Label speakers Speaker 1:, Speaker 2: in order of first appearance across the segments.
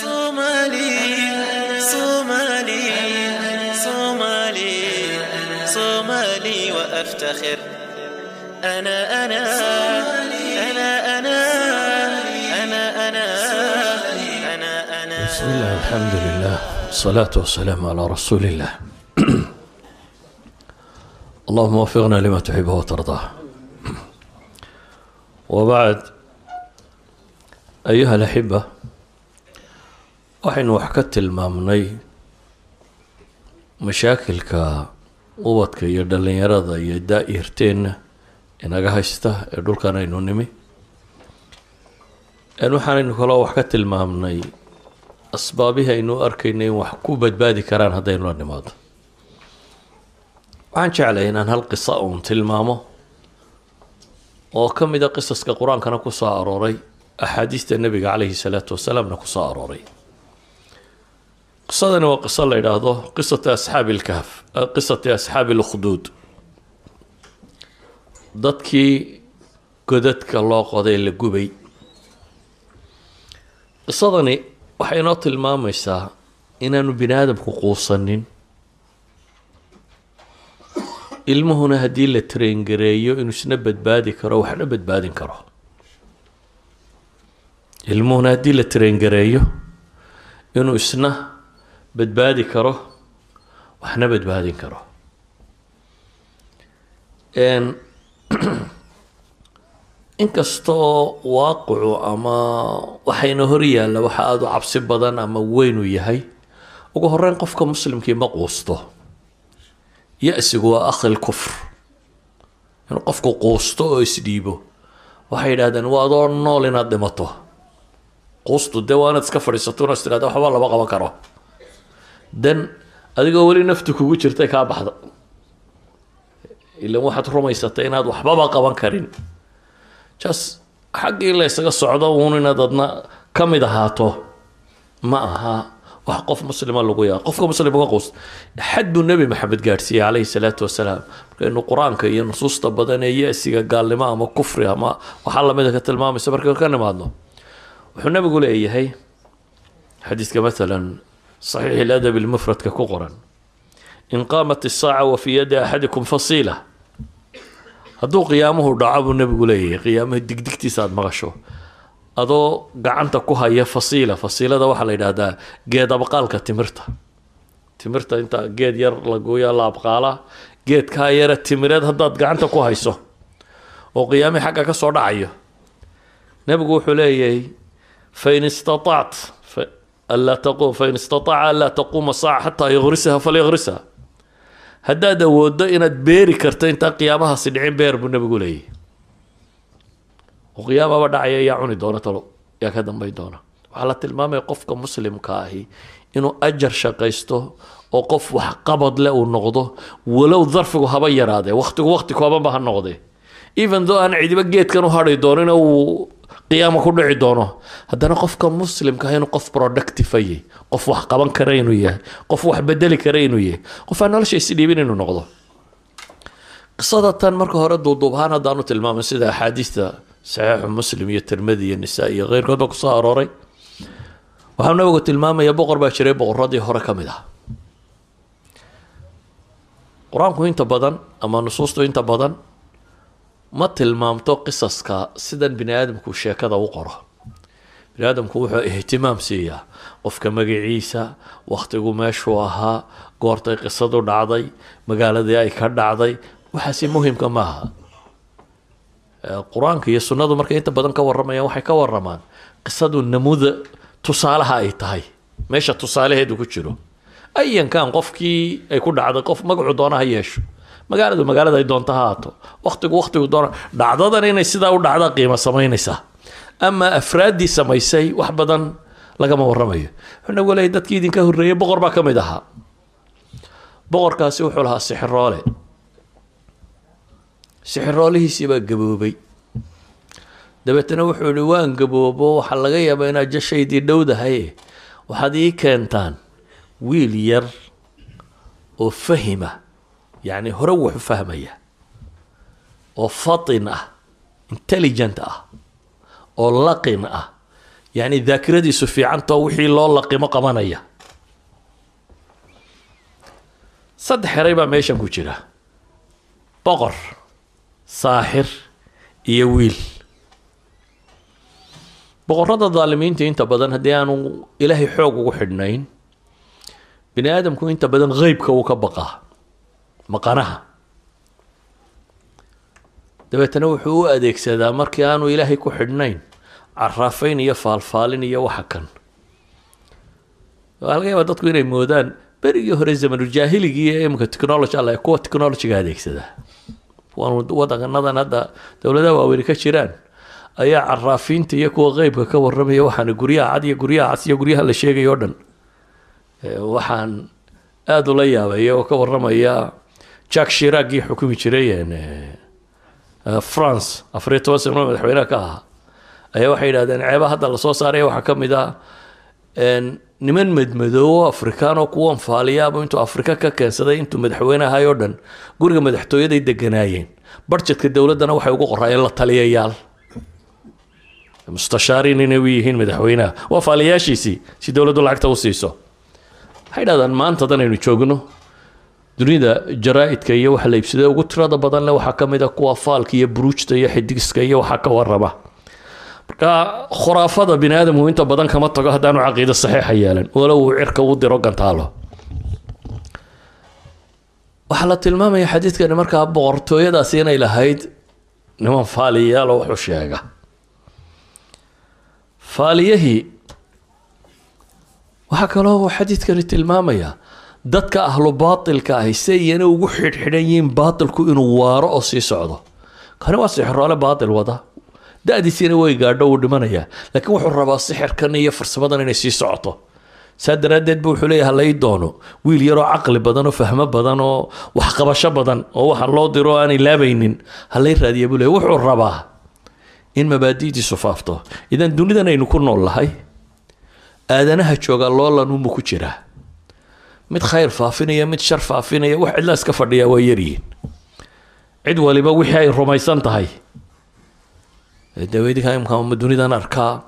Speaker 1: صومالي
Speaker 2: الحمد لله والصلاة والسلام على رسول الله اللهم وفقنا لما تحبه وترضاه وبعد أيها الأحبة waxaynu wax ka tilmaamnay mashaakilka ubadka iyo dhallinyarada iyo daa-irteenna inaga haysta ee dhulkan aynu nimi. Waxaanaynu kaloo wax ka tilmaamnay asbaabihii aynu u arkaynay in wax ku badbaadi karaan haddaynu la nimaado waxaan jeclay inaan hal qisa uun tilmaamo oo ka mid a qisaska qur'aankana ku soo arooray axaadiista nebiga caleyhi salaatu wasalaamna ku soo arooray qisadani waa qiso la yidhaahdo qisatu asxaabi lkahf qisati asxaabi lkhduud dadkii godadka loo qoday la gubay. Qisadani waxay inoo tilmaamaysaa inaanu bini aadamku quusanin. Ilmuhuna haddii la traingareeyo inuu isna badbaadi karo waxna badbaadin karo. Ilmuhuna haddii la traingareeyo inuu isna badbaadi karo waxna badbaadin karo. Inkastoo waaqicu ama waxayna hor yaalla waxa aada u cabsi badan ama weynuu yahay ugu horeyn qofka muslimkii ma quusto. Ya-sigu waa akhil kufr. Inuu qofku quusto oo isdhiibo waxay yidhahdeen waa adoo nool inaad dhimato. Quustu dee waa inaad iska fadhiisato unaad tirahda waxba lama qaban karo dan adigoo weli naftu kugu jirtay kaa baxda ilan waxaad rumaysatay inaad waxbaba qaban karin. Jas xaggii la ysaga socdo uun inaad adna ka mid ahaato ma aha wax qof muslima lagu yaa qofka muslim uga quus xad buu nebi maxamed gaadhsiiyey caleyhi salaatu wasalaam. Markaynu qur'aanka iyo nusuusta badan ee ya-siga gaalnimo ama kufri ama waxaa lamida ka tilmaamaysa markaynu ka nimaadno. Wuxuu nabigu leeyahay xadiiska maalan saxiix iladab ilmufradka ku qoran in qaamat isaaca wa fii yadi axadikum fasiila hadduu qiyaamuhu dhaco buu nabigu leeyahay qiyaamaha digdigtiisa aada maqasho adoo gacanta ku haya fasiila fasiilada waxaa la yidhaahdaa geed abqaalka timirta timirta inta geed yar la gooya la abqaala geedkaa yara timireed haddaad gacanta ku hayso oo qiyaamihii xagga ka soo dhacayo nabigu wuxuu leeyahay fain istataact fain istataaca anlaa taquuma saaca xataa yugrisaha falyugrisaha haddaad awooddo inaad beeri karto intaan qiyaamahaasi dhicin beer buu nabigu leeyahy oo qiyaamaba dhacaya yaa cuni doona talo yaa ka dambayn doona waxaa la tilmaamaya qofka muslimka ahi inuu ajar shaqaysto oo qof waxqabad le uu noqdo walow darfigu haba yaraadee waqtigu waqti koobanba ha noqdee even though aan cidiba geedkan u hadhi doonin uu qiyaama ku dhici doono haddana qofka muslimka ah inuu qof productive yahay qof wax qaban kara inuu yahay qof wax bedeli kara inuu yahay qof aan nolosha isdhiibin inuu noqdo. Qisada tan marka hore duuduubhaan haddaanu tilmaamay sida axaadiista saxiixu muslim iyo tirmidi iyo nisaa iyo keyrkoodba ku soo arooray waxaa nabigu tilmaamaya boqor baa jiray boqoradii hore ka mid ah. Qur'aanku inta badan ama nusuustu inta badan ma tilmaamto qisaska sidan bini aadamku sheekada u qoro. Bini aadamku wuxuu ihtimaam siiyaa qofka magaciisa wakhtigu meeshuu ahaa goortay qisadu dhacday magaaladii ay ka dhacday waxaasi muhimka maaha qur'aanka iyo sunnadu markay inta badan ka waramayaan waxay ka waramaan qisadu namuda tusaalaha ay tahay. Meesha tusaalaheedu ku jiro. Ayankan qofkii ay ku dhacday qof magacu doona ha yeesho magaaladu magaalada ay doonto ha haato waqtigu waqtigu doona. Dhacdadan inay sidaa u dhacda qiimo samaynaysaa ama afraaddii samaysay wax badan lagama waramayo wuxuu leeyay dadkii idinka horreeyay boqor baa ka mid ahaa. Boqorkaasi wuxuu lahaa sixiroole sixiroolihiisii baa gaboobay. Dabeetana wuxuu ihi waan gaboobo waxaa laga yaabaa inaad jashaydii dhowdahay waxaad ii keentaan wiil yar oo fahima yacni hore wuxu fahmaya oo fatin ah intelligent ah oo laqin ah. Yacni daakiradiisu fiicantao wixii loo laqimo qabanaya. Saddex eray baa meeshan ku jira. Boqor saaxir iyo wiil. Boqorada daalimiinta inta badan haddii aanu ilaahay xoog ugu xidhnayn bini aadamku inta badan qeybka uu ka baqaa maqanaha. Dabeetana wuxuu u adeegsadaa markii aanu ilaahay ku xidhnayn caraafayn iyo faalfaalin iyo waxa kan. Waxaa laga yaabaa dadku inay moodaan berigii hore zamanuljaahiligii iyo imika technology alle kuwa technologyga adeegsadaa. Wadanadan hadda dowladaha waaweyni ka jiraan ayaa caraafiinta iyo kuwa qeybka ka waramaya waxaan guryaha cad iyo guryaha cas iyo guryaha la sheegaya o dhan waxaan aada ula yaabaya oo ka waramaya jack shiragii xukumi jiray france afariyo toban sano madaxweyneha ka ahaa ayaa waxay yidhahdeen ceeba hadda la soo saaraya waxaa ka mid ah niman madmadoobo afrikaanoo kuwan faaliyaaba intuu afrika ka keensaday intuu madaxweyne ahay oo dhan guriga madaxtooyaday deganaayeen barjedka dowladdana waxay ugu qoraayeen la taliyayaal. Mustashaariin inay u yihiin madaxweynaha. Waa faaliyaashiisii si dowladdu lacagta u siiso. Waxay dhahdaan maantadan aynu joogno dunida jaraa-idka iyo waxa la iibsada ugu tirada badan le waxaa ka mid a kuwa faalka iyo buruujta iyo xidigiska iyo waxaa ka warama marka khuraafada bini aadamku inta badan kama tago haddaanu caqiido saxiixa yeelan. Walow uu cirka u diro gantaalo. Waxaa la tilmaamaya xadiidkani markaa boqortooyadaasi inay lahayd niman faaliyayaal oo wuxuu sheega. Faaliyahii waxaa kaloo xadiidkani tilmaamaya dadka ahlu baatilka ahi si iyana ugu xidhxidhan yihiin baatilku inuu waaro oo sii socdo. Kani waa sixroole baatil wada. Da-diisiina way gaadho uu dhimanayaa. Laakiin wuxuu rabaa sixirkan iyo farsamadan inay sii socoto. Saa daraaddeed bu wuxuu leeyahay halay doono. Wiil yaroo caqli badan oo fahmo badan oo waxqabasho badan oo waxa loo diro aanay laabaynin halay raadiya buu leeyahy wuxuu rabaa in mabaadi'diisu faafto. Idan dunidan aynu ku nool lahay aadanaha joogaa loolan unbu ku jiraa mid khayr faafinaya mid shar faafinaya wax cidla iska fadhiyaa waa yaryihiin. Cid waliba wixii ay rumaysan tahay. Daweydika imka dunidan arkaa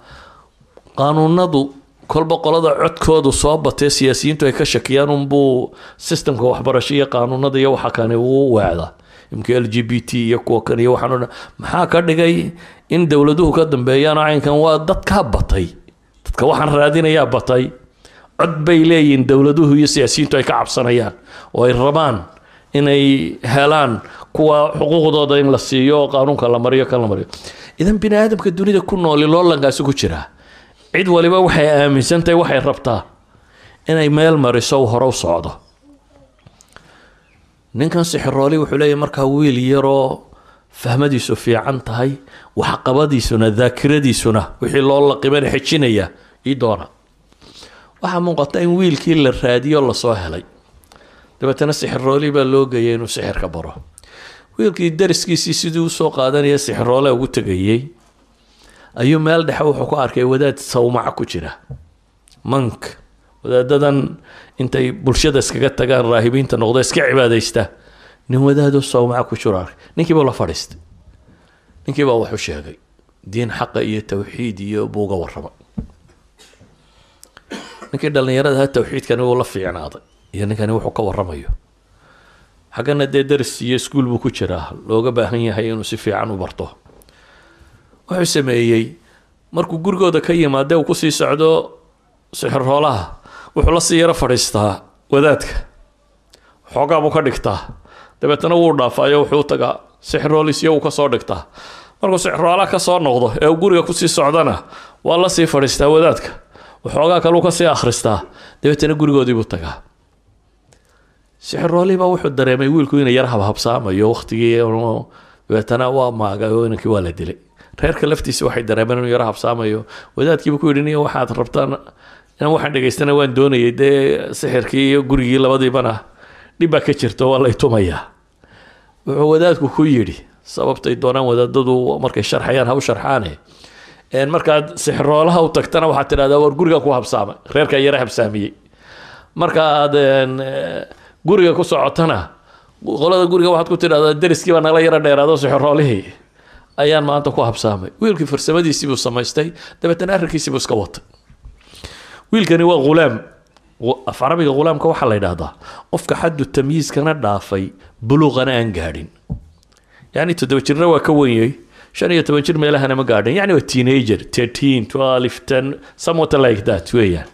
Speaker 2: qaanuunadu kolba qolada codkoodu soo batee siyaasiyiintu ay ka shakiyaan unbuu systemka waxbarasho iyo qaanuunada iyo waxa kani uu weecda imka l g b t iyo kuwa kan iyo waxaan o maxaa ka dhigay in dowladuhu ka dambeeyaan caynkan waa dadkaa batay. Dadka waxaan raadinayaa batay cod bay leeyihiin dowladuhu iyo siyaasiyiintu ay ka cabsanayaan oo ay rabaan inay helaan kuwa xuquuqdooda in la siiyo qaanuunka la mariyo kan la mariyo. Idan bini aadamka dunida ku nooli loolankaasi ku jiraa cid waliba waxay aaminsantahay waxay rabtaa inay meel mariso hore u socdo. Ninkan sixirooli wuxuu leeyahy markaa wiil yaroo fahmadiisu fiican tahay waxqabadiisuna daakiradiisuna wixii loo laqimana xejinaya ii doona waxaa muuqata in wiilkii la raadiyo la soo helay. Dabeetana sixirooli baa loo geeyay inuu sixirka baro. Wiilkii dariskiisii sidii u soo qaadanaya sixiroole ugu tegayey ayuu meel dhexe wuxuu ku arkay wadaad sawmaca ku jira. Mank wadaadadan intay bulshada iskaga tagaan raahibiinta noqdo iska cibaadaysta. Nin wadaado sawmaca ku jiro arkay. Ninkiibuu la fadhiistay ninkiibaa waxu sheegay diin xaqa iyo tawxiid iyo buuga warrama ninkii dhallinyarada ha tawxiidkani wuu la fiicnaaday iyo ninkani wuxuu ka warramayo. Xaggana dee daris iyo iskuol buu ku jiraa. Looga baahan yahay inuu si fiican u barto. Wuxuu sameeyey markuu gurigooda ka yimaade uu ku sii socdo sixirhoolaha wuxuu la sii yaro fadhiistaa wadaadka. Xoogaa buu ka dhigtaa. Dabeetana wuu dhaafaayo wuxuu tagaa sixirhoolisyo uu ka soo dhigtaa. Markuu sixirhoolaha ka soo noqdo ee uu guriga ku sii socdana waa la sii fadhiistaa wadaadka waxoogaa kaleu ka sii akhristaa. Dabeetana gurigoodiibuu tagaa. Sixiroolihiibaa wuxuu dareemay wiilku inay yar habhabsaamayo waqtigii dabeetana waa maagay oo inankii waa la dilay. Reerka laftiisa waxay dareemeen inuu yaro habsaamayo. Wadaadkiiba ku yidhi niyo waxaad rabtaan inaan waxaan dhegaystana waan doonayay dee sixirkii iyo gurigii labadiibana dhib baa ka jirta waa lay tumayaa. Wuxuu wadaadku ku yidhi sababtay doonaan wadaadadu markay sharxayaan ha u sharxaane markaad sixiroolaha u tagtana waxaad tidhahdaa war guriga ku habsaamay reerkaa yara habsaamiyey. Markaaad guriga ku socotana qolada guriga waxaad ku tidhahdaa deriskii nala yaro dheeraado sixiroolihii ayaan maanta ku habsaamay. Wiilkii farsamadiisii buu samaystay dabeetana arrinkiisii buu iska watay. Wiilkani waa ghulaam af carabiga ghulaamka waxaa la yidhaahdaa qofka xaddu tamyiiskana dhaafay buluuqana aan gaadhin. Yacni toddoba jirna waa ka wenyay shan iyo toban jir meelahana ma gaadhin. Yacni waa teenager thirteen twelve ten somewhat like that weeyaan.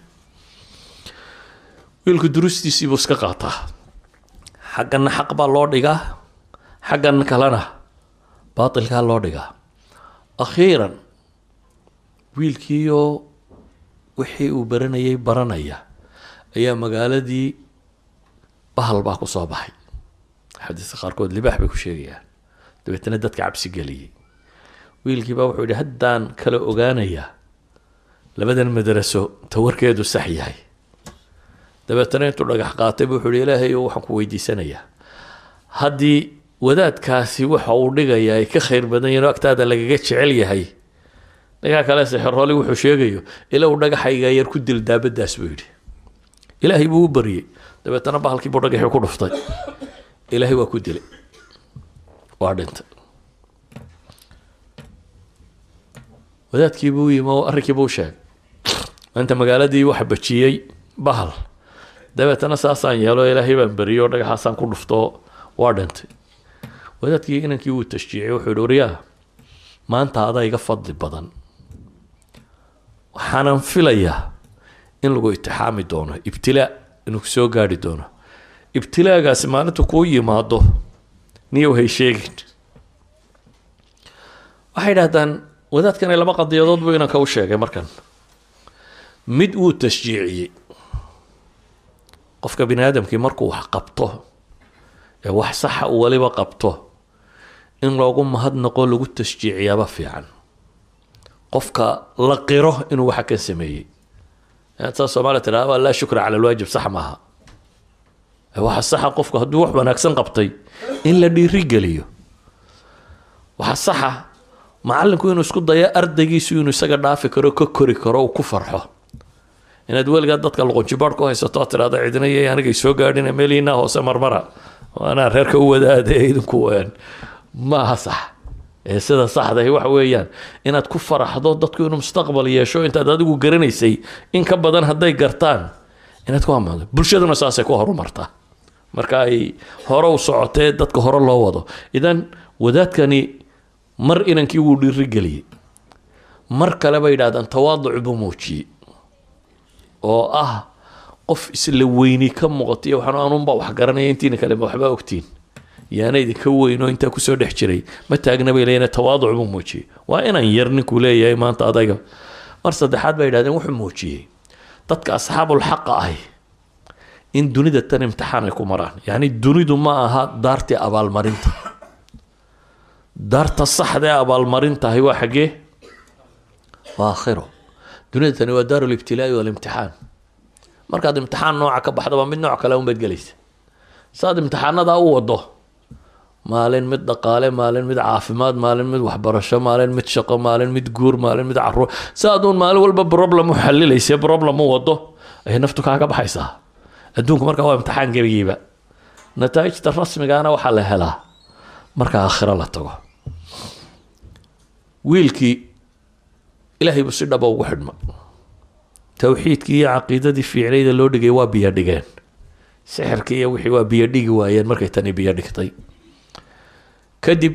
Speaker 2: Wiilku durustiisii buu iska qaataa. Xaggana xaq baa loo dhigaa xaggan kalena baatilkaa loo dhigaa. Akhiiran wiilkiioo wixii uu baranayay baranaya ayaa magaaladii bahal baa ku baxay. Xadiiska qaarkood libaax bay ku sheegayaan. Dabeetana dadka cabsi geliyey wiilkii baa wuxuu yidhi haddaan kala ogaanayaa labadan madraso tawarkeedu sax yahay. Dabeetana intuu dhagax qaatay buu wuxuu ilaahay waxaan ku weydiisanayaa. Haddii wadaadkaasi waxa uu dhigayaa ay ka khayr badan yihiin oo agtaada lagaga jecel yahay ninkaa kale sixrooli wuxuu sheegayo ila uu dhagaxayga yar ku dil daabadaas buu yidhi. Ilaahay buu u baryey dabeetana bahalkii buu dhagaxii ku dhuftay. Ilaahay waa ku dilay. Waa dhintay wadaadkii buu yimi oo arrinkii buu sheegay. Maanta magaaladii waxa bajiyey bahal. Dabeetana saasaan yeelo ilaahay baan beriyey oo dhagaxaasaan ku dhufto waa dhintay wadaadkii inankii wuu tashjiicay wuxuu yihi waryaa maanta adaa iga fadli badan. Waxaanan filayaa in lagu itixaami doono ibtilaa inuu soo gaari doono. Ibtilaagaasi maalinta kuu yimaado niyow hay sheegin. Waxay idhahdaan wadaadkani laba qadiyadood buu inanka u sheegay markan. Mid wuu tashjiiciyey. Qofka bini aadamkii markuu wax qabto ee wax saxa uu waliba qabto in loogu mahadnaqo lagu tashjiiciyaaba fiican. Qofka la qiro inuu waxa kan sameeyey. Saa soomaaliya waa laa shukra cala alwaajib sax maaha. Waxa saxa qofku hadduu wax wanaagsan qabtay in la dhiirigeliyo. Waxa saxa macallinku inuu isku dayo ardaygiisu inuu isaga dhaafi karo ka kori karo uu ku farxo. Inaad weligaa dadka luqunjibaar ku haysato aad tidhahda cidina iyo anigay soo gaadhina meelihiinaa hoose marmara. Anaa reerka u wadaade idinku maaha sax. Ee sida saxdahi waxa weeyaan. Inaad ku faraxdo dadku inuu mustaqbal yeesho intaad adigu garanaysay in ka badan hadday gartaan. Inaad ku amaado. Bulshaduna saasay ku horumartaa marka ay hore u socotee dadka hore loo wado. Idan wadaadkani mar inankii wuu dhiirigeliyey mar kale bay yidhahdaan tawaaduc buu muujiyey oo ah qof isla weyni ka muuqatay waxaan anunbaa wax garanaya intiina kale ma waxbaa ogtiin. Yaana idinka weyn oo intaa ku soo dhex jiray ma taagna bay leeyihiin tawaaduc buu muujiyey. Waa inaan yar ninkuu leeyahay maanta adayga. Mar saddexaad bay yidhahdeen wuxuu muujiyey dadka asxaabul xaqa ahi in dunida tan imtixaan ay ku maraan. Yacni dunidu ma aha daartii abaalmarinta daarta saxda ee abaalmarintahay waa xaggee waa aakhiro dunida tani waa daaru libtilaa'i walimtixaan markaad imtixaan nooca ka baxdaba mid nooc kale unbaad gelaysa. Saad imtixaanadaa u wado maalin mid dhaqaale maalin mid caafimaad maalin mid waxbarasho maalin mid shaqo maalin mid guur maalin mid carruur saaduun maalin walba problem u xalilaysa problem u wado ayay naftu kaaga baxaysaa adduunku markaa waa imtixaan gebigiiba nataa'ijta rasmigaana waxaa la helaa. Marka aakhiro la tago wiilkii ilaahay buu si dhaba ugu xidhma. Towxiidkii iyo caqiidadii fiicnayda loo dhigay waa biyo dhigeen. Sixirkii iyo wixii waa biyo waayeen markay tani biyo kadib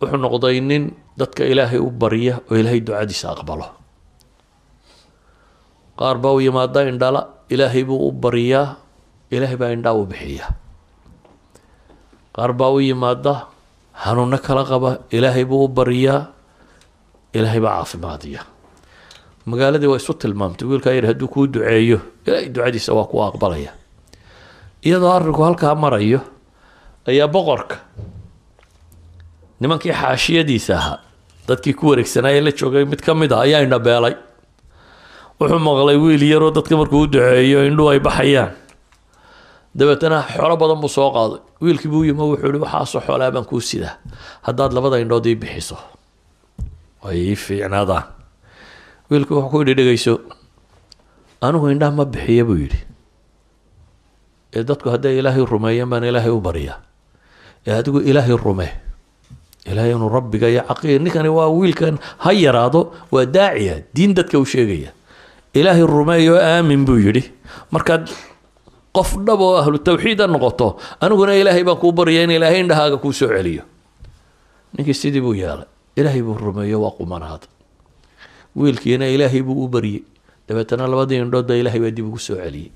Speaker 2: wuxuu noqday nin dadka ilaahay u barya oo ilaahay ducadiisa aqbalo. Qaar baa u yimaada indhala ilaahay buu u baryaa ilaahay baa indhaa u bixiya. Qaar baa u yimaada xanuuno kala qaba ilaahay buu u baryaa ilaahay baa caafimaadiya. Magaaladii waa isu tilmaamtay wiilkaa yar hadduu kuu duceeyo ilaahay ducadiisa waa kuwa aqbalaya. Iyadoo arrinku halkaa marayo ayaa boqorka nimankii xaashiyadiisa ahaa dadkii ku wareegsanaaye la joogay mid ka mid a ayaa indhabeelay wuxuu maqlay wiil yaroo dadka markuu u duceeyo indhuhu ay baxayaan. Dabeetana xoolo badan buu soo qaaday. Wiilkii buu yimo wuxuu ihi waxaasoo xoolaa baan kuu sidaa. Haddaad labada indhood ii bixiso ay ii wiilkii wuxuu ku yidhi dhegeyso anigu indhaha ma bixiya buu yidhi ee dadku hadday ilaahay rumeeyaan baan ilaahay u baryaa ee adigu ilaahay rume ilaahay inuu rabbiga iyo caqiida ninkani waa wiilkan ha yaraado waa daaciya diin dadka u sheegaya ilaahay rumeeyo aamin buu yidhi markaad qof dhab oo ahlu tawxiid a noqoto aniguna ilaahay baan kuu barya in ilaahay indhahaaga kuu soo celiyo. Ninkii sidii buu yeelay ilaahay buu rumeeyo waa qumanaada wiilkiina ilaahay buu u baryey dabeetana labadii indhood baa ilaahay baa dib ugu soo celiyey.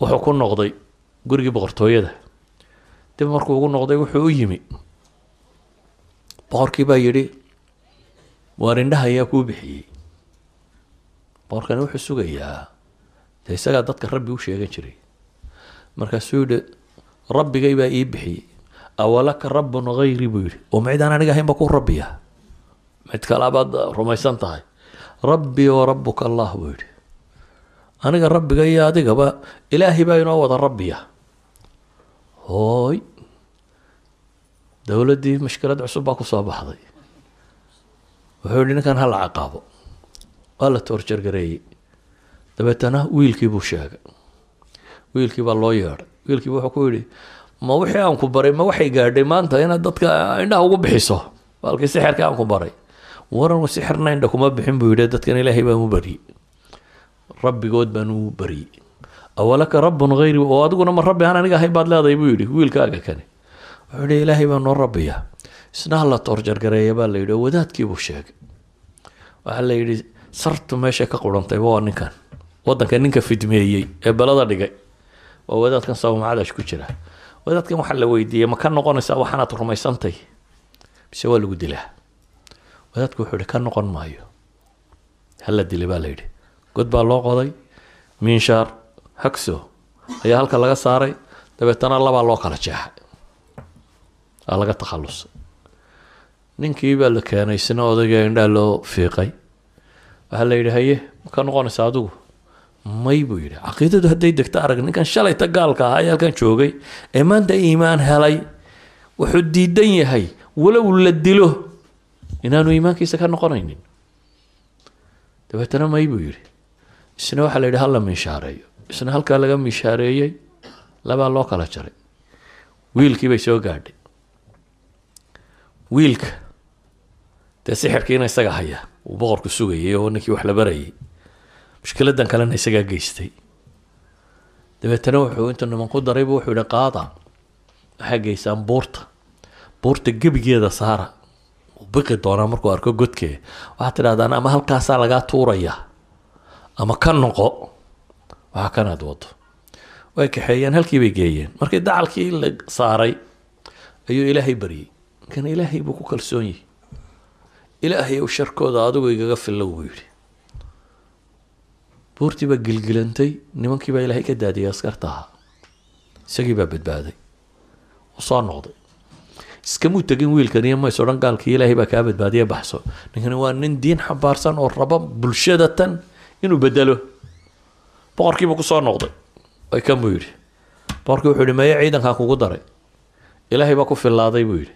Speaker 2: Wuxuu ku noqday gurigii boqortooyada. Dib markuu ugu noqday wuxuu u yimi. Boqorkii baa yidhi waar indhaha ayaa kuu bixiyey. Boqorkani wuxuu sugayaa. Isagaa dadka rabbi u sheegan jiray. Markaasuu yidhi rabbigay baa ii bixiyey awalaka rabbun hayri buu yidhi. Oo macidaan aniga ahaynba ku rabbiya. Mid kalabaad rumaysan tahay. Rabbi oo rabbuka allah buu yidhi. Aniga rabbiga iyo adigaba ilaahay baa inoo wada rabbiya. Hooy. Dowladdii mashkilad cusub baa ku soo baxday. Wuxuu yihi ninkan hala caqaabo. Waa la toorjargareeyey. Dabeetana wiilkii buu sheegay. Wiilkii baa loo yeedhay. Wiilkii wuxuu ku yidhi ma wixii aan ku baray ma waxay gaadhay maanta inaad dadka indhaha ugu bixiso? Baalkii sixirka aan ku baray. Waran sixirna indha kuma bixin buu yidhi dadkan ilaahay baan u baryey rabbigood baan u baryey awalaka rabbun hayri oo adiguna ma rabbi aan aniga ahayn baad leedahay? buu yidhi wiilkaaga kani. Wuxuu yidhi ilaahay baa noo rabbiya. Isna hala toorjargareeya baa la yidhi. Oo wadaadkii buu sheegay. Waxaa la yidhi sartu meesha ka qurantayba waa ninkan. Wadanka ninka fidmeeyey ee balada dhigay. Waa wadaadkan sawmacadash ku jira wadaadkan waxaa la weydiiyey ma ka noqonaysaa waxaanaad rumaysantay? Mise waa lagu dilaa? Wadaadku wuxuu yihi ka noqon maayo. Hala dilay baa la yidhi. God baa loo qoday miinshaar hagso ayaa halka laga saaray dabeetana labaa loo kala jeexay aa laga takhalusay ninkii baa la keenay isna odayga indhaa loo fiiqay. Waxaa la yidhi haye ma ka noqonaysa adigu may buu yidhi caqiidadu hadday degto arag ninkan shalayta gaalka ahaa ee halkan joogay ee maanta iimaan helay wuxuu diidan yahay walow la dilo inaanu iimaankiisa ka noqonaynin. Dabeetana may buu yidhi isna waxaa la yidhi hala miishaareeyo isna halkaa laga miishaareeyey labaa loo kala jaray. Wiilkii bay soo gaadhay. Wiilka dee sixirkiina isaga haya uu boqorku sugayay oo ninkii wax la barayay mushkiladan kalena isagaa geystay. Dabeetana wuxuu intuu niman ku daraybu wuxuu yihi qaada waxaa geysaan buurta. Buurta gebigeeda saara. Uu biqi doonaa markuu arko godkee waxaad tidhahdaan ama halkaasaa lagaa tuuraya? Ama ka noqo? Waxaa kanaad wado way kaxeeyeen halkii bay geeyeen. Markii dacalkii la saaray ayuu ilaahay baryey kan ilaahay buu ku kalsoon yihi ilaahay ow sharkooda adigu igaga fillow buu yidhi buurtii baa gilgilantay nimankii baa ilaahay ka daadiyay askarta ahaa isagii baa badbaaday. U soo noqday. Iskamuu tegin wiilkan iyo mays odhan gaalkii ilaahay baa kaa badbaadiya baxso. Ninkani waa nin diin xambaarsan oo raba bulshada tan inuu bedelo boqorkiibuu ku soo noqday. Ay kan yidhi. Boqorkii wuxuu yihi meye ciidankan kugu daray. Ilaahay baa ku fillaaday buu yidhi.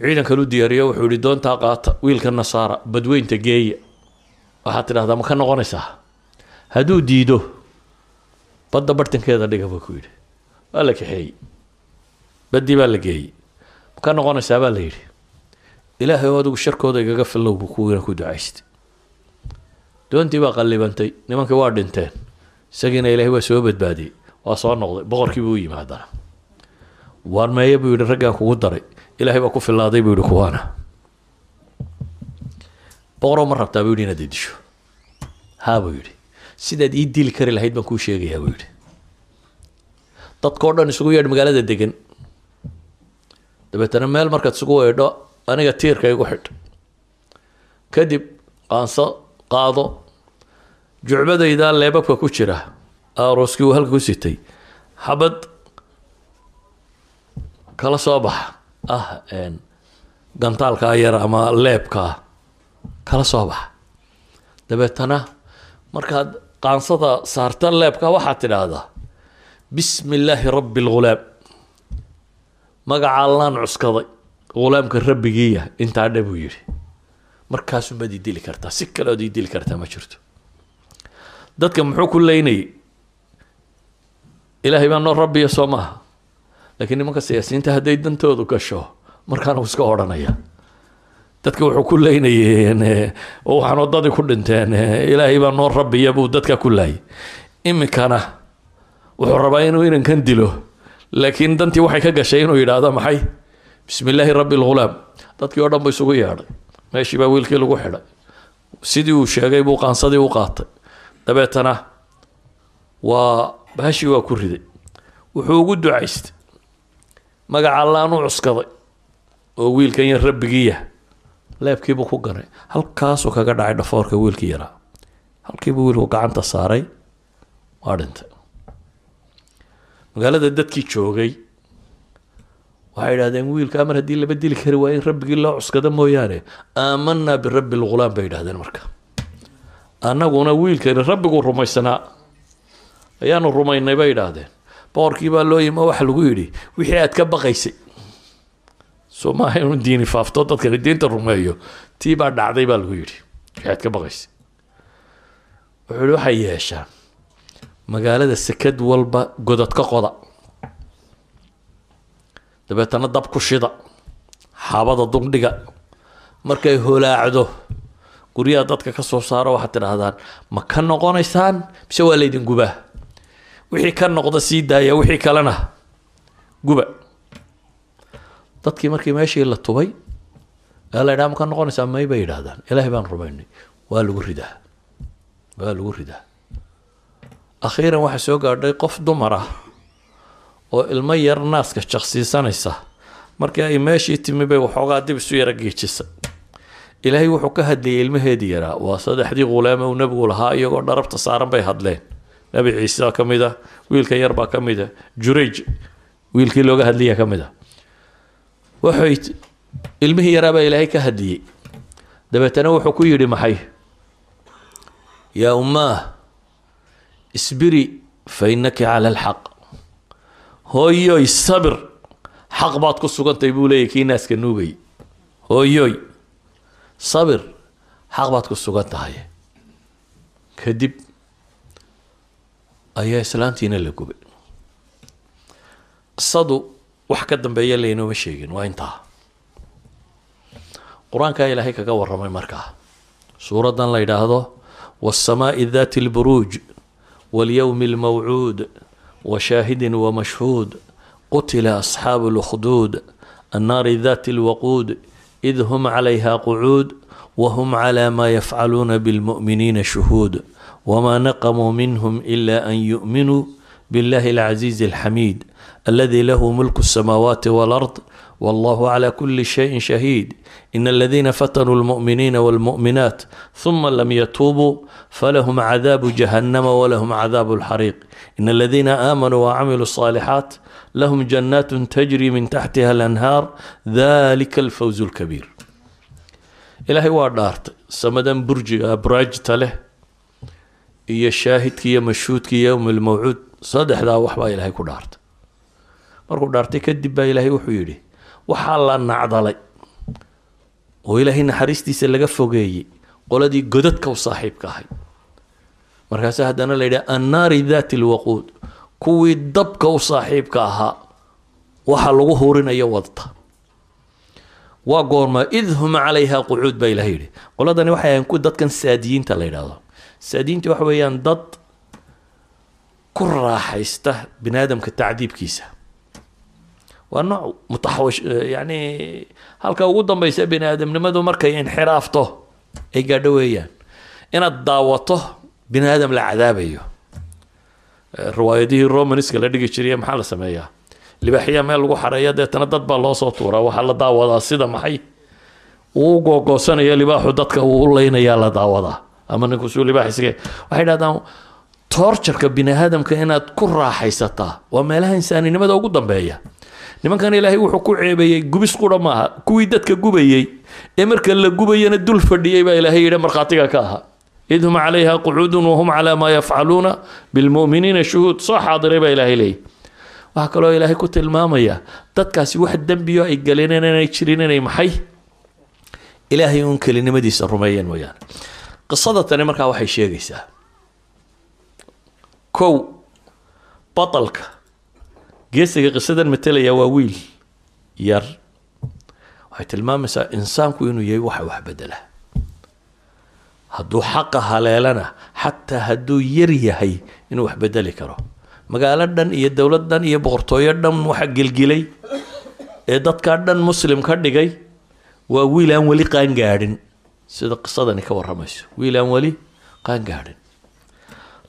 Speaker 2: Ciidankan u diyaariyo wuxuu yihi doontaa qaata wiilka nasaara badweynta geeya waxaad tidhahdaa ma ka noqonaysaa? Hadduu diido badda bartankeeda dhiga buu ku yidhi. Waa la kaxeeyey. Baddii baa la geeyey. Ma ka noqonaysaa baa la yidhi. Ilaahay oo adigu sharkooda igaga fillow buu kuwiina ku ducaystay. Doontii baa qallibantay nimankii waa dhinteen. Isagiina ilaahay waa soo badbaadiyey. Waa soo noqday. Boqorkii buu u yimi haddana waar meeye buu yidhi raggaan kugu daray. Ilaahay baa ku fillaaday buu yihi kuwaana boqoroo ma rabtaa buu yidhi inaad i disho haa buu yidhi. Sidaad ii dili kari lahayd baan kuu sheegayaa buu yidhi. Dadkao dhan isugu yeedh magaalada degan dabeetana meel markaad isugu weedho aniga tiirka igu xidh. Kadib qaanso qaado jucbadayda leebabka ku jira arooskii uu halka ku sitay. Xabad kala soo baxa. Ah gantaalkaa yar ama leebkaa kala soo baxa. Dabeetana markaad qaansada saarta leebka waxaad tidhaahdaa bismi illaahi rabbi lghulaam magaca allaan cuskaday ghulaamka rabbigiiya intaa dhe buu yidhi. Markaasumaad ii dili kartaa. Si kale ood ii dili kartaa ma jirto. Dadka muxuu ku leynayay ilaahay baa noo rabbiya soo maaha laakiin nimanka siyaasiyiinta hadday dantoodu gasho markaana uu iska odhanaya dadka wuxuu ku leynayeen oo waxaan wadadii ku dhinteen ilaahay baa noo rabbiya buu dadka ku laayay. Iminkana wuxuu rabaa inuu inankan dilo laakiin dantii waxay ka gashay inuu yidhaahdo maxay? Bismi illaahi rabbi lghulaam dadkii oo dhan buu isugu yeedhay. Meeshii baa wiilkii lagu xidhay. Sidii uu sheegay buu qaansadii u qaatay. Dabeetana waa bahashii waa ku riday. Wuxuu ugu ducaystay. Magaca allaan cuskaday oo wiilkan yar rabbigiiya leebkiibuu ku ganay halkaasuu kaga dhacay dhafoorka wiilkii yaraa halkiibuu wiilku gacanta saaray waa dhintay. Magaalada dadkii joogay waxay idhahdeen wiilkaa mar haddii laba dili kari waa in rabbigii loo cuskado mooyaane. Aamanaa birabbi lghulaam bay idhahdeen marka. Annaguna wiilkani rabbiguu rumaysanaa ayaanu rumaynay bay idhaahdeen boqorkii baa loo yimi oo waxa lagu yidhi. Wixii aad ka baqaysay soo maaha inuu diini faafto dadka diinta rumeeyo tii baa dhacday baa lagu yidhi wixii aad ka baqaysay wuxuu yihi waxay yeeshaan magaalada sekad walba godad ka qoda dabeetana dab ku shida xaabada dundhiga markay holaacdo guryaha dadka ka soo saaro waxaad tidhaahdaan ma ka noqonaysaan mise waa laydin gubaa wixii ka noqda sii daaya wixii kalena guba dadkii markii meeshii la tubay la ydhaha ma ka noqonaysaa may bay yidhaahdaan. Ilaahay baan rumaynay waa lagu ridaa. Waa lagu ridaa. Akhiiran waxaa soo gaadhay qof dumar ah oo ilmo yar naaska jaqsiisanaysa markii ay meeshii timi bay waxoogaa dib isu yara geejisay ilaahay wuxuu ka hadlayay ilmaheedii yaraa. Waa saddexdii khulaame uu nebigu lahaa iyagoo dharabta saaran bay hadleen. Nebi ciise ka mid a wiilka yar baa ka mid a. Jurayj wiilkii looga hadlaya ka mid a waxay ilmihii yaraa baa ilaahay ka hadliyey dabeetana wuxuu ku yidhi maxay? Yaa ummaah isbiri fa innaki cala alxaq. Hooyoy sabir! Xaq baad ku sugantay buu leeyahy kii naaska nuugay. Hooyoy sabir! Xaq baad ku sugan tahay kadib ayaa islaantiina la gubay. Qisadu wax ka dambeeya laynooma sheegin waa intaa. Qur'aankaa ilaahay kaga waramay markaa suuraddan la yidhaahdo waasamaai daati lburuuj walyowmi almawcuud washaahidin wamashhuud qutila asxaabu lkhduud annaari daati lwaquud id hum calayha qucuud wahum cala ma yafcaluuna bilmu'miniina shuhuud wma naqamuu minhm ila an yu'minuu biاllahi alcaziizi alxamiid الذي له ملك السماوات والارض والله على كل شيء شهيد ان الذين فتنوا المؤمنين والمؤمنات ثم لم يتوبوا فلهم عذاب جهنم ولهم عذاب الحريق ان الذين امنوا وعملوا الصالحات لهم جنات تجري من تحتها الانهار ذلك الفوز الكبير ilaahay waa dhaartay samadan burjiga buraajta leh iyo shaahidka iyo mashhuudka iyo yowm lmawcuud saddexdaa waxbaa ilaahay ku dhaartay markuu dhaartay kadib baa ilaahay wuxuu yidhi waxaa la nacdalay oo ilaahay naxariistiisa laga fogeeyey qoladii godadka u saaxiibka ahay markaase haddana la yidhaha annaari daati lwaquud kuwii dabka u saaxiibka ahaa waxa lagu hurinayo wadta. Waa goorma id hum calayha qucuud baa ilahay yidhi. Qoladani waxay ahayn ku dadkan saadiyiinta la yidhaahdo. Saadiyiinta waxa weeyaan dad ku raaxaysta bini aadamka tacdiibkiisa waa nooc mutaxawish yani halka ugu dambeysa bini aadamnimadu markay inxiraafto ay gaadho weeyaan. Inaad daawato bini aadam la cadaabayo. Riwaayadihii romanska la dhigi jiriye maxaa la sameeyaa? Libaaxya meel lagu xareeya deetana dad baa loo soo tuuraa. Waxaa la daawadaa sida maxay? Uu googoosanaya libaaxu dadka uu u la daawadaa. Ama ninkusuu libaaxisge waxay dhahdaan toorjarka bini aadamka inaad ku raaxaysataa waa meelaha insaaninimada ugu dambeeya nimankan ilaahay wuxuu ku ceebeeyey gubis qura maaha kuwii dadka gubayey ee marka la gubayana dul fadhiyey baa ilaahay yidhi markhaatiga ka ahaa id hum calayha qucuudun wahum calaa maa yafcaluuna bilmu'miniina shuhuud. Soo xaadiray baa ilaahay leeyay. Waxaa kaloo ilaahay ku tilmaamaya dadkaasi wax dembiyo ay galeen inanay jirin inay maxay? Ilaahay uun kelinimadiisa rumeeyeen mooyaane qisada tani markaa waxay sheegaysaa. Kow batalka geesiga qisadan matelaya waa wiil yar. Waxay tilmaamaysaa insaanku inuu yahay waxa wax bedela. Hadduu xaqa haleelana xataa hadduu yar yahay inuu wax bedeli karo. Magaalo dhan iyo dowlad dhan iyo boqortooyo dhan waxa gelgilay ee dadkaa dhan muslim ka dhigay waa wiil aan weli qaangaadhin sida qisadani ka warramayso. Wiil aan weli qaangaadhin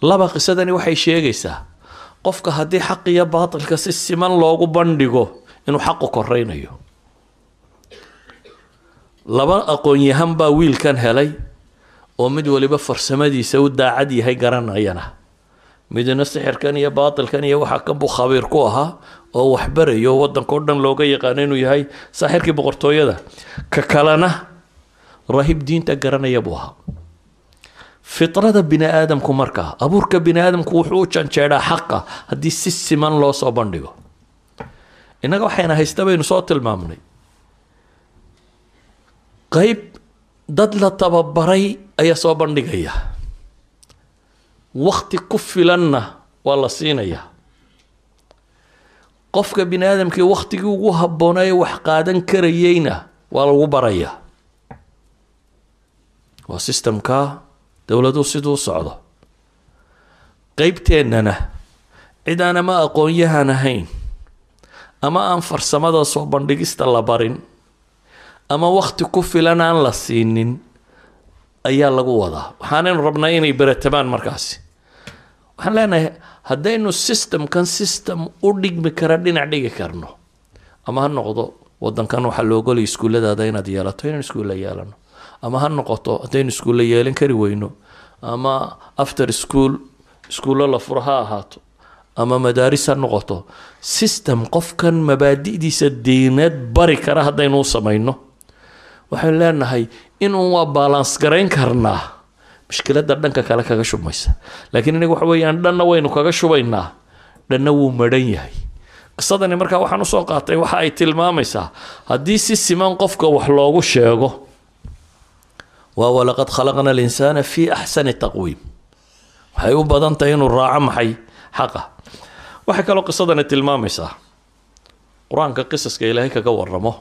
Speaker 2: laba qisadani waxay sheegaysaa qofka haddii xaq iyo baatilka si siman loogu bandhigo inuu xaqu koraynayo laba aqoon-yahan baa wiilkan helay oo mid waliba farsamadiisa u daacad yahay garanayana. Midna sixirkan iyo baatilkan iyo waxaa kan buu khabiir ku ahaa oo waxbarayo waddankao dhan looga yaqaano inuu yahay saaxirkii boqortooyada. Ka kalena rahib diinta garanaya buu ahaa fitrada bini aadamku markaa abuurka bini aadamku wuxuu u janjeedhaa xaqa haddii si siman loo soo bandhigo. Innaga waxayna haysta baynu soo tilmaamnay. Qeyb dad la tababaray ayaa soo bandhigaya. Wakti ku filanna waa la siinayaa. Qofka bini aadamkii waktigii ugu habboonaaye wax qaadan karayeyna waa lagu barayaa. Waa sistamka dowladuhu siduu socdo qeybteennana cid aan ama aqoon-yahan ahayn ama aan farsamada soo bandhigista la barin ama wakti ku filan aan la siinin ayaa lagu wadaa waxaanaynu rabnaa inay beratamaan markaasi waxaan leenahay haddaynu systemkan system u dhigmi kara dhinac dhigi karno ama ha noqdo wadankan waxaa la ogolaya iskuulladaada inaad yeelato inaan iskuulla yeelano ama ha noqoto haddaynu iskuulla yeelan kari weyno ama after school iskuullo la furo ha ahaato ama madaaris ha noqoto system qofkan mabaadi'diisa diineed bari kara haddaynu u samayno. Waxaynu leenahay inuu waa balans garayn karnaa mushkiladda dhanka kale kaga shubmaysa laakiin inaga waxa weeyaan dhanna waynu kaga shubaynaa dhanna wuu madhan yahay. Qisadani markaa waxaan u soo qaatay waxa ay tilmaamaysaa haddii si siman qofka wax loogu sheego waa walaqad khalaqna alinsaana fi axsani taqwiim. Waxay u badan tahay inuu raaco maxay? Xaqa. Waxay kaloo qisadani tilmaamaysaa. Qur'aanka qisaska ilaahay kaga waramo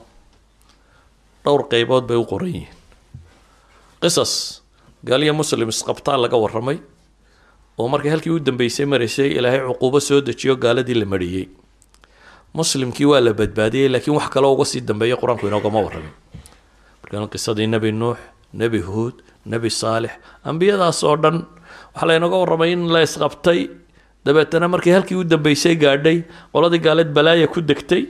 Speaker 2: dhowr qeybood bay u qoran yihiin. Qisas gaaliya muslim isqabtaan laga warramay oo markay halkii u dambeysay maraysay ilaahay cuquubo soo dejiyo gaaladii la mariyey. Muslimkii waa la badbaadiyey laakiin wax kaloo uga sii dambeeya qur'aanku inoogama warramin. Markaan qisadii nebi nuux nebi huud nebi saalix. Ambiyadaas oo dhan waxaa laynooga warramay in la isqabtay. Dabeetana markii halkii u dambeysay gaadhay qoladii gaaleed balaaya ku degtay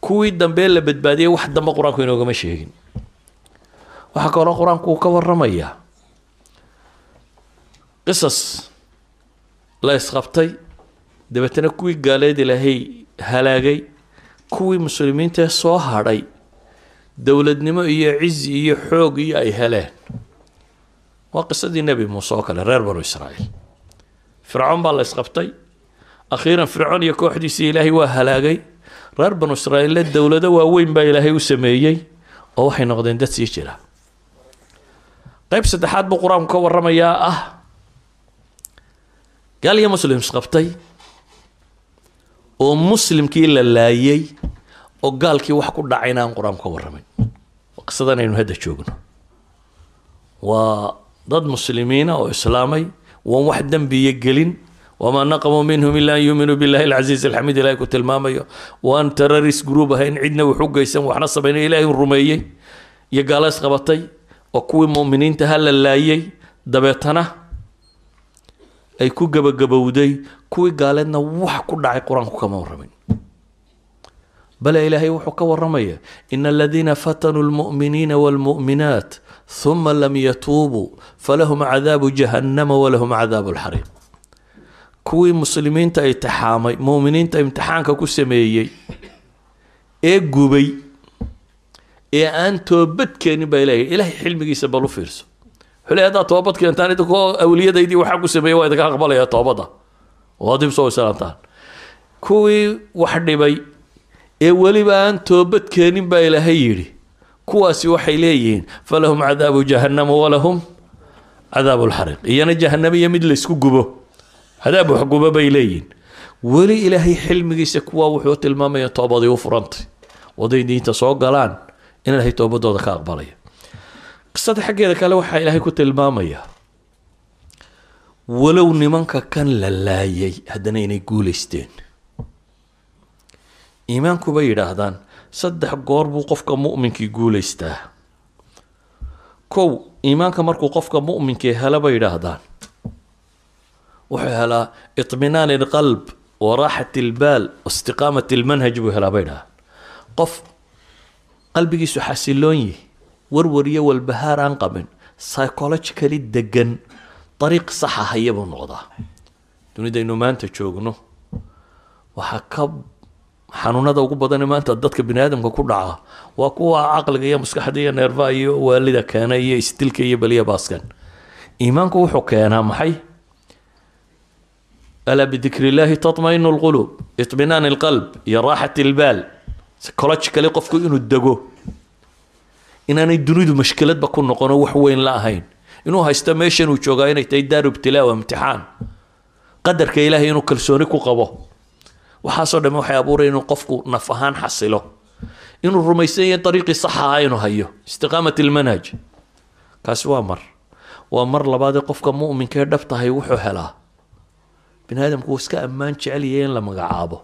Speaker 2: kuwii dambe la badbaadiyey wax dambe qur'aanku inoogama sheegin. Waxaa kaloo qur'aanku uu ka warramayaa qisas la isqabtay. Dabeetana kuwii gaaleed ilaahay halaagay kuwii muslimiintaee soo hadhay dowladnimo iyo cizi iyo xoog iyo ay heleen. Waa qisadii nebi muuse oo kale reer banu israa'iil. Fircoon baa la isqabtay. Akhiiran fircoon iyo kooxdiisii ilaahay waa halaagay. Reer banu israa'iille dowlado waaweyn baa ilaahay u sameeyey oo waxay noqdeen dad sii jira. Qayb saddexaad buu qur'aanku ka warramayaa ah. Gaal iyo muslim isqabtay. Oo muslimkii la laayay oo gaalkii wax ku dhacayna aan qur'aanku ka qisadan aynu hadda joogno. Waa dad muslimiina oo islaamay waan wax dembiya gelin. Wamaa naqamuu minhum ila an yuuminuu billahi alcasiiz alxamiid ilahay ku tilmaamayo. Waan terrorist group ahayn cidna wax u geysan waxna samayna ilaahay rumeeyey. Iyo gaalo isqabatay oo kuwii mu'miniinta ha la laayay dabeetana ay ku gabagabowday kuwii gaaleedna wax ku dhacay qur'aanku kama warramin bale ilaahay wuxuu ka warramaya in aladiina fatanuu lmu'miniina waalmu'minaat ثuma lam yatuubuu falahum cadaabu jahannama walahum cadaabu lxariiq kuwii muslimiinta imtixaamay mu'miniinta imtixaanka ku sameeyey ee gubay ee aan toobad keenin baa ilahay ilahay xilmigiisa bal u fiirso. Wuxuu leey haddaad toobad keentaan idinkoo awliyadaydii waxaa ku sameeyey waa idinka aqbalaya toobadda. Oo dib soo islaantaan kuwii wax dhibay ee weliba aan toobad keenin baa ilaahay yidhi. Kuwaasi waxay leeyihiin falahum cadaabu jahannama walahum cadaabu lxariiq iyana jahanamo iyo mid laysku gubo. Cadaab wax gubo bay leeyihiin. Weli ilaahay xilmigiisa kuwaa wuxuu tilmaamaya toobadii u furantay. Waday diinta soo galaan in ilaahay toobadooda ka aqbalaya. Qisada xaggeeda kale waxaa ilaahay ku tilmaamaya walow nimanka kan la laayay haddana inay guulaysteen iimaanku bay yidhaahdaan saddex goor buu qofka mu'minkii guulaystaa kow iimaanka markuu qofka mu'minkii hela bay yidhaahdaan wuxuu helaa iطminaan اlqalb waraaxat اlbaal waistiqaamat اlmanhaj buu helaa bay dhahaan qof qalbigiisu xasiloon yihi warwar iyo walbahaar aan qabin psychologically degan dariiq saxa haya buu noqdaa dunidaynu maanta joogno waxaa ka xanuunada ugu badane maanta dadka bini aadamka ku dhaca waa kuwa caqliga iyo maskaxda iyo neerfaha iyo waalida keena iyo isdilka iyo beliya baaskan. Iimaanku wuxuu keenaa maxay? Alaa bidikri illaahi tatmainu lquluub iطminaan ilqalb iyo raaxat ilbaal. Psychologically qofku inuu dego inaanay dunidu mashkiladba ku noqono wax weyn la ahayn. Inuu haysto meeshan uu joogaa inay tahay daaru ibtilaa waa imtixaan. Qadarka ilaahay inuu kalsooni ku qabo waxaasoo dhamme waxay abuuraya inuu qofku naf ahaan xasilo. Inuu rumaysan yahay dariiqii saxa ahaa inuu hayo. Istiqaamat ilmanhaj kaasi waa mar. Waa mar labaadee qofka mu'minka ee dhab tahay wuxuu helaa. Bini aadamku wuu iska ammaan jecelyahay in la magacaabo.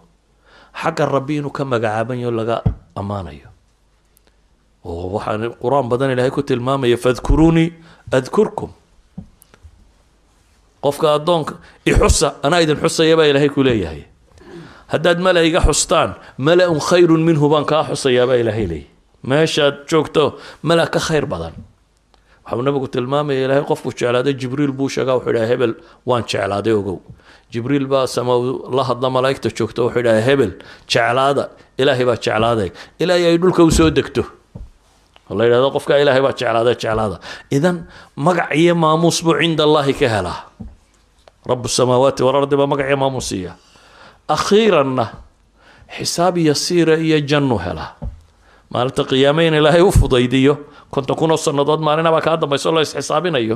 Speaker 2: Xagga rabbi inuu ka magacaabanyo laga ammaanayo. Oo waxaan qur'aan badan ilaahay ku tilmaamaya fadkuruunii adkurkum qofka addoonka ixusa anaa idin xusaya baa ilaahay ku leeyahay haddaad mala iga xustaan mala-un khayrun minhu baan kaa xusayaa baa ilaahay leeyahy meeshaad joogto mala ka khayr badan. Waxau nabigu tilmaamaya ilaahay qofku jeclaaday jibriil buu sheegaa wuxuu idhaha hebel waan jeclaaday ogow. Jibriil baa sama la hadla malaa'igta joogto wuxuu idhaha hebel jeclaada ilaahay baa jeclaaday. Ilaahay ay dhulka u soo degto. La yidhahdo qofka ilaahay baa jeclaada jeclaada. Idan magac iyo maamuus buu cinda allaahi ka helaa. Rabu samaawaati walardi baa magac iyo maamuus siiya akhiiranna xisaab yasiira iyo jannu helaa maalinta qiyaame in ilaahay u fudaydiyo konton kun oo sannadood maalinabaa kaa dambayso la isxisaabinayo.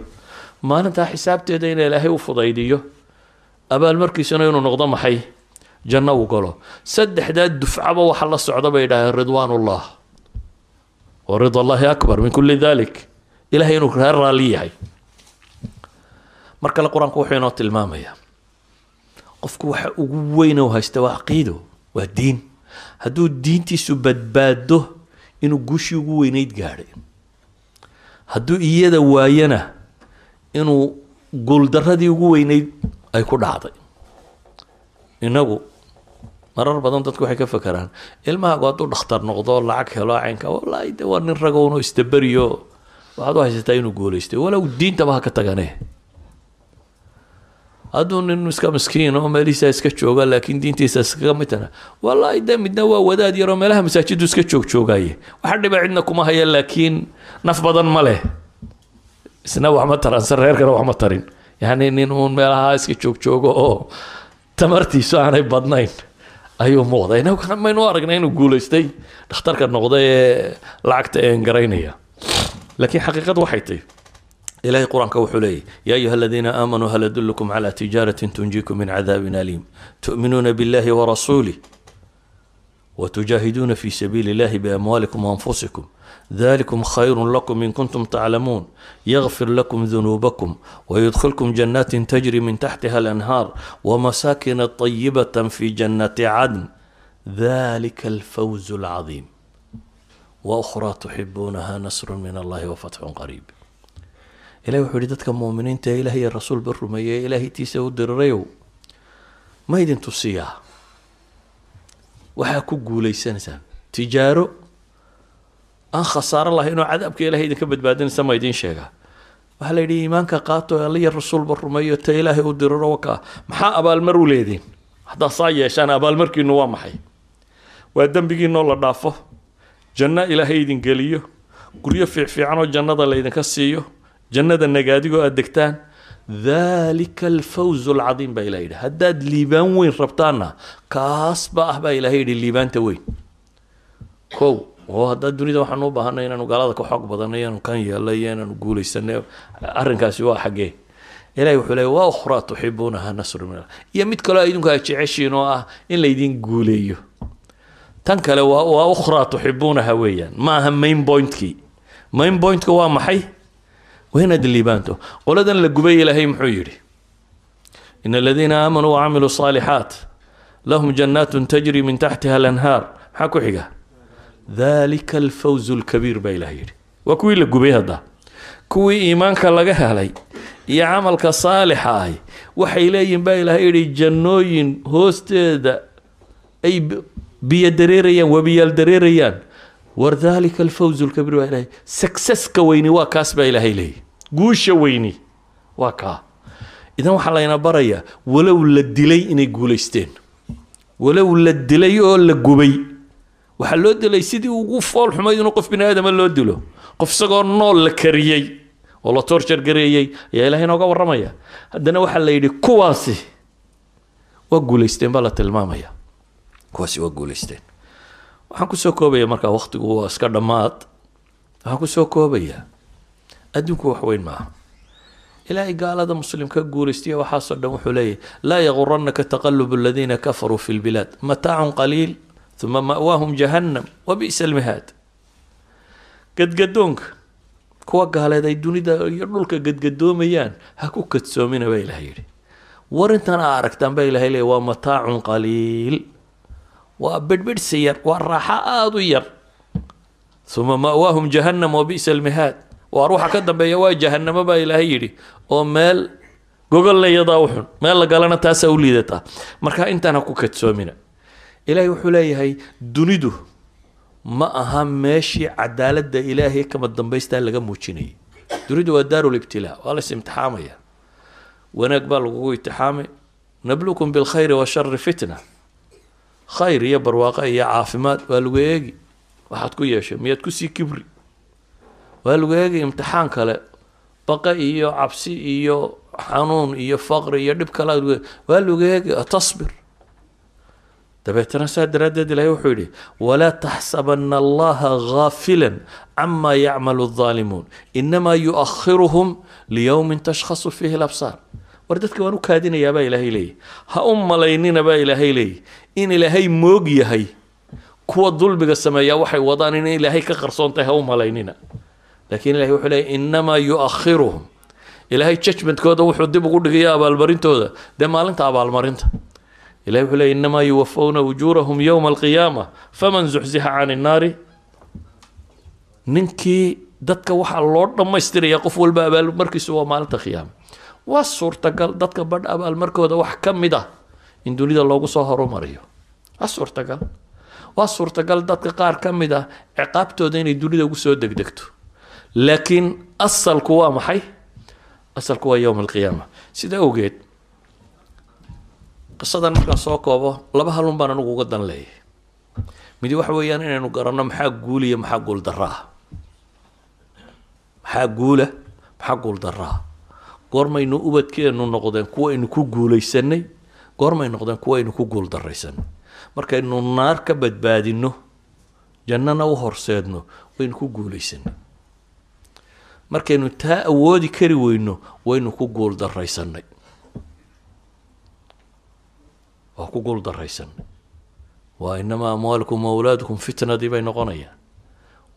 Speaker 2: Maalintaa xisaabteeda in ilaahay u fudaydiyo abaalmarkiisuna inuu noqdo maxay? Janno uu galo. Saddexdaa dufcaba waxa la socda bay idhaaheen ridwaanullah. Wa rida allahi akbar min kulli dalik ilahay inuu kaa raalli yahay. Mar kale qur'aanku wuxuu inoo tilmaamayaa qofku waxa ugu weyn oo haysta waa caqiido waa diin. Hadduu diintiisu badbaado inuu guushii ugu weynayd gaadhay. Hadduu iyada waayana inuu guuldaradii ugu weynayd ay ku dhacday. Inagu marar badan dadku waxay ka fakeraan ilmahaagu hadduu dhakhtar noqdo lacag helo caynka wallaahi de waa nin ragowno istaberiyo waxaad u haysataa inuu guulaystay. Walow diintaba ha ka tagane hadduu nin iska miskiin oo meelihiisa iska jooga laakiin diintiisa iskaga midtana wallaahi de midna waa wadaad yaroo meelaha masaajidu iska joog joogaaye. Waxa dhiba cidna kuma haya laakiin naf badan ma leh. Isna wax ma taransan reerkana wax ma tarin. Yacni nin uun meelaha iska joog joogo oo tamartiisu aanay badnayn ayuu muuqday. Inagu maynu aragnay inuu guulaystay dhakhtarka noqday ee lacagta een garaynaya. Laakiin xaqiiqadu waxay tahy إلهي قرآن كوحولي يا أيها الذين آمنوا هل أدلكم على تجارة تنجيكم من عذاب أليم تؤمنون بالله ورسوله وتجاهدون في سبيل الله بأموالكم وأنفسكم ذلكم خير لكم إن كنتم تعلمون يغفر لكم ذنوبكم ويدخلكم جنات تجري من تحتها الأنهار ومساكن طيبة في جنات عدن ذلك الفوز العظيم وأخرى تحبونها نصر من الله وفتح قريب ilahi wuxuu yihi dadka muuminiinta ee ilaah iyo rasuulba rumeeyey ee ilaahay tiisa u dirirayow ma idin tusiyaa? Waxaa ku guulaysanaysaan tijaaro aan khasaaro lahayn oo cadaabka ilahay idinka badbaadinaysa ma idiin sheegaa waxaa la yidhi iimaanka qaato alla iyo rasuulba rumeeyo ta ilaahay u diriro wakaa maxaa abaalmar u leediin haddaa saa yeeshaan abaalmarkiinu waa maxay? Waa dembigiinoo la dhaafo? Janno ilaahay idin geliyo? Guryo fiicfiican oo jannada laydinka siiyo jannada nagaadigoo aada degtaan dhalika alfawz alcadiim baa ilah yidhi. Haddaad liibaan weyn rabtaanna kaasba ah baa ilahay yidhi liibaanta weyn. Kow oo haddaa dunida waxaan u baahanay inaanu gaalada ka xoog badanay inaanu kan yeelay iyo inaanu guulaysanay arrinkaasi waa xaggee. Ilahay wuxuu leeyay waa ukhraa tuxibuunaha nasru min iyo mid kaloo idinku jeceshiin oo ah in laydin guuleeyo. Tan kale waa waa ukhraa tuxibuunaha weeyaan. Ma aha main pointkii. Main pointka waa maxay waa inaad liibaanto qoladan la gubay ilaahay muxuu yidhi in aladiina aamanuu wacamiluu saalixaat lahum jannaatun tajri min taxtiha alanhaar. Maxaa ku xiga? Dalika alfawzu alkabiir baa ilaah yidhi. Waa kuwii la gubay hadda. Kuwii iimaanka laga helay iyo camalka saalixa ahi waxay leeyihiin baa ilaah yidhi jannooyin hoosteeda ay biyo dareerayaan webiyaal dareerayaan. War dalika alfawzu alkabiir baa ilahay successka weyni waa kaas baa ilaahay leeyahy guusha weyni. Waa kaa. Idan waxaa layna barayaa walow la dilay inay guulaysteen. Walow la dilay oo la gubay. Waxaa loo dilay sidii ugu fool xumayd inuu qof bini aadama loo dilo. Qof isagoo nool la kariyey oo la torjar gareeyey ayaa ilahay inooga warramaya. Haddana waxaa la yidhi kuwaasi waa guulaysteen baa la tilmaamaya. Kuwaasi waa guulaysteen. Waxaan ku soo koobaya markaa waktigu waa iska dhammaad. Waxaan ku soo koobayaa adduunku wax weyn maaha. Ilaahay gaalada muslimka guulaystiya waxaasoo dhan wuxuu leeyahy laa yaguranaka taqalubu aladiina kafaruu fi lbilaad mataacun qaliil uma ma'waahum jahannam wa bi'sa almihaad. Gadgadoonka kuwa gaaleed ay dunida iyo dhulka gadgadoomayaan ha ku kadsoomina baa ilahay yidhi. War intan aa aragtaan baa ilahay leeyahy waa mataacun qaliil waa bedhbedhsi yar waa raaxo aada u yar uma ma'waahum jahannam wa bi'sa almihaad waar waxa ka dambeeya waa jahanamo baa ilaahay yidhi oo meel gogolna iyadaa u xun meel la galana taasaa u liidataa marka intaan ha ku kadsoomina ilaahay wuxuu leeyahay dunidu ma aha meeshii cadaaladda ilaahay kama dambaystaa laga muujinayay. Dunidu waa daarul ibtilaa waa lays imtixaamaya. Wanaag baa lagugu imtixaamay nablukum bilkhayri washari fitna. Khayr iyo barwaaqo iyo caafimaad waa lagu eegi. Waxaad ku yeeshay miyaad ku sii kibri waa lagu eegay imtixaan kale baqa iyo cabsi iyo xanuun iyo faqri iyo dhib kale waa lagu eegay tasbir dabeetana saa daraaddeed ilahay wuxuu yidhi walaa taxsabana allaha gaafila cama yacmalu الظaalimuun inamaa yuakhiruhum liyowmin tashkhasu fiihi labsaar war dadka waan u kaadinayaa baa ilaahay leeyahy ha u malaynina baa ilaahay leeyahy in ilaahay moog yahay kuwa dulmiga sameeyaa waxay wadaan in ilaahay ka qarsoontahay ha u malaynina laakiin ilahay wuxuu leeyay inamaa yuakhiruhum. Ilaahay judgmentkooda wuxuu dib ugu dhigaya abaalmarintooda. Dee maalinta abaalmarinta. Ilahay wuxuu leeyay inamaa yuwafawna ujuurahum yowma alqiyaama faman zuxzixa can innaari ninkii dadka waxaa loo dhammaystiraya qof walba abaalmarkiisu waa maalinta qiyaama waa suurtagal dadka badh abaalmarkooda wax ka mid ah in dunida loogu soo horumariyo. Waa suurtagal. Waa suurtagal dadka qaar ka mid ah ciqaabtooda inay dunida ugu soo degdegto laakiin asalku waa maxay? Asalku waa yowma alqiyaama. Sida awgeed qisadan markaan soo koobo laba halun baan anigu uga dan leeyahay. Midi waxa weeyaan inaynu garanno maxaa guuliya maxaa guuldaraa maxaa guula maxaa guuldaraa goormaynu ubadkeennu noqdeen kuwa aynu ku guulaysanay goormay noqdeen kuwa aynu ku guuldaraysanay markaynu naar ka badbaadinno jannana u horseedno waynu ku guulaysanay markaynu taa awoodi kari weyno waynu ku guul daraysanay waa ku guul daraysanay waa inamaa amwaalukum wawlaadukum fitnadii bay noqonayaan.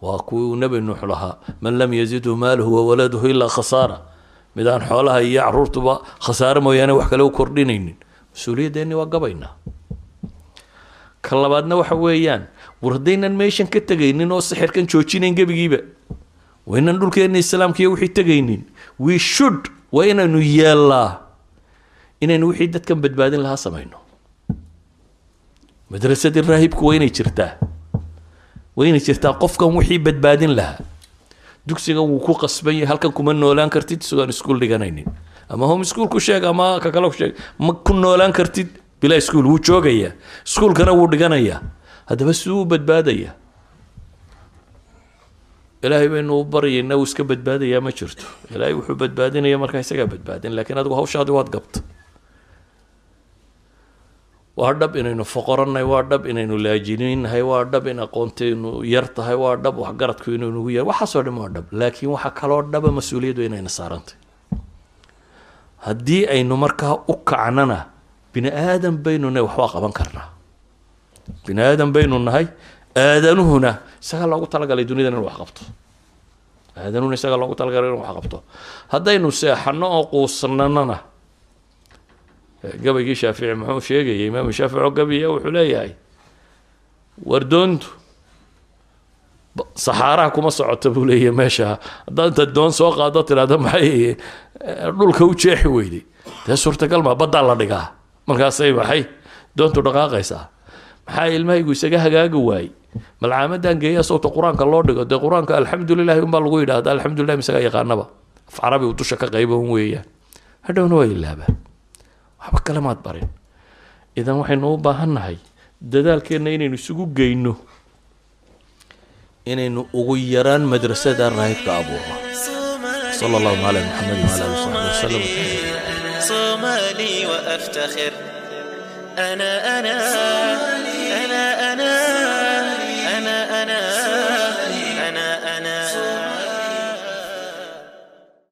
Speaker 2: Waa kuwii nebi nuux lahaa man lam yazidhu maaluhu wawaladuhu ilaa khasaara. Midaan xoolaha iyo caruurtuba khasaare mooyaane wax kale u kordhinaynin. Mas'uuliyaddeeni waa gabaynaa. Ka labaadna waxa weeyaan war haddaynan meeshan ka tegaynin oo sixirkan joojinayn gebigiiba waynan dhulkeenna islaamka iyo wixii tegaynin we should waa inaynu yeellaa inaynu wixii dadkan badbaadin lahaa samayno. Madrasadii raahibku waa inay jirtaa. Waa inay jirtaa qofkan wixii badbaadin lahaa. Dugsigan wuu ku qasban yahay halkan kuma noolaan kartid isagoon iskuul dhiganaynin. Ama home school ku sheeg ama ka kale sheeg ma ku noolaan kartid bilaa iskuul wuu joogayaa iskuulkana wuu dhiganayaa haddaba siduu u badbaadayaa ilaahay baynu u baryaynaa uu iska badbaadayaa ma jirto. Ilaahay wuxuu badbaadinaya markaa isagaa badbaadin laakiin adigu hawshaadi waad gabta. Waa dhab inaynu foqorannahay waa dhab inaynu laajiniinnahay waa dhab in aqoontaynu yar tahay waa dhab waxgaradku inaynugu yar waxaasoo dhan waa dhab. Laakiin waxaa kaloo dhaba mas'uuliyaddu inayna saarantay. Haddii aynu markaa u kacnana bini aadan baynu nahay waxbaa qaban karnaa. Bini aadan baynu nahay aadanuhuna isagaa loogu talagalay dunidan inu wax qabto. Aadanuhuna isagaa loogu talagalay inu wax qabto. Haddaynu seexano oo quusananana gabaygii shaafici muxuu sheegayay imaamu shaafici oo gabiya wuxuu leeyahay wardoontu saxaaraha kuma socoto buu leeyahy meesha. Haddaad inta doon soo qaado tidhahdo maxay dhulka u jeexi weyday. Dee suurtagal maa baddaa la dhigaa. Markaasay maxay? Doontu dhaqaaqaysaa. Maxaa ilmahaygu isaga hagaagi waayey malcaamadan geeya sawta qur-aanka loo dhigo dee qur-aanka alxamdulilahi unbaa lagu yidhahda alxamdulilah isagaa yaqaanaba af carabi uu dusha ka qayba un weeyaan hadhowna waa ilaabaa waxba kale maad barin idan waxaynu u baahan nahay dadaalkeenna inaynu isugu geyno inaynu ugu yaraan madrasada raahibka abuurno صلى الله على محمد وعلى اله وصحبه وسلم
Speaker 1: صومالي وأفتخر أنا أنا أنا أنا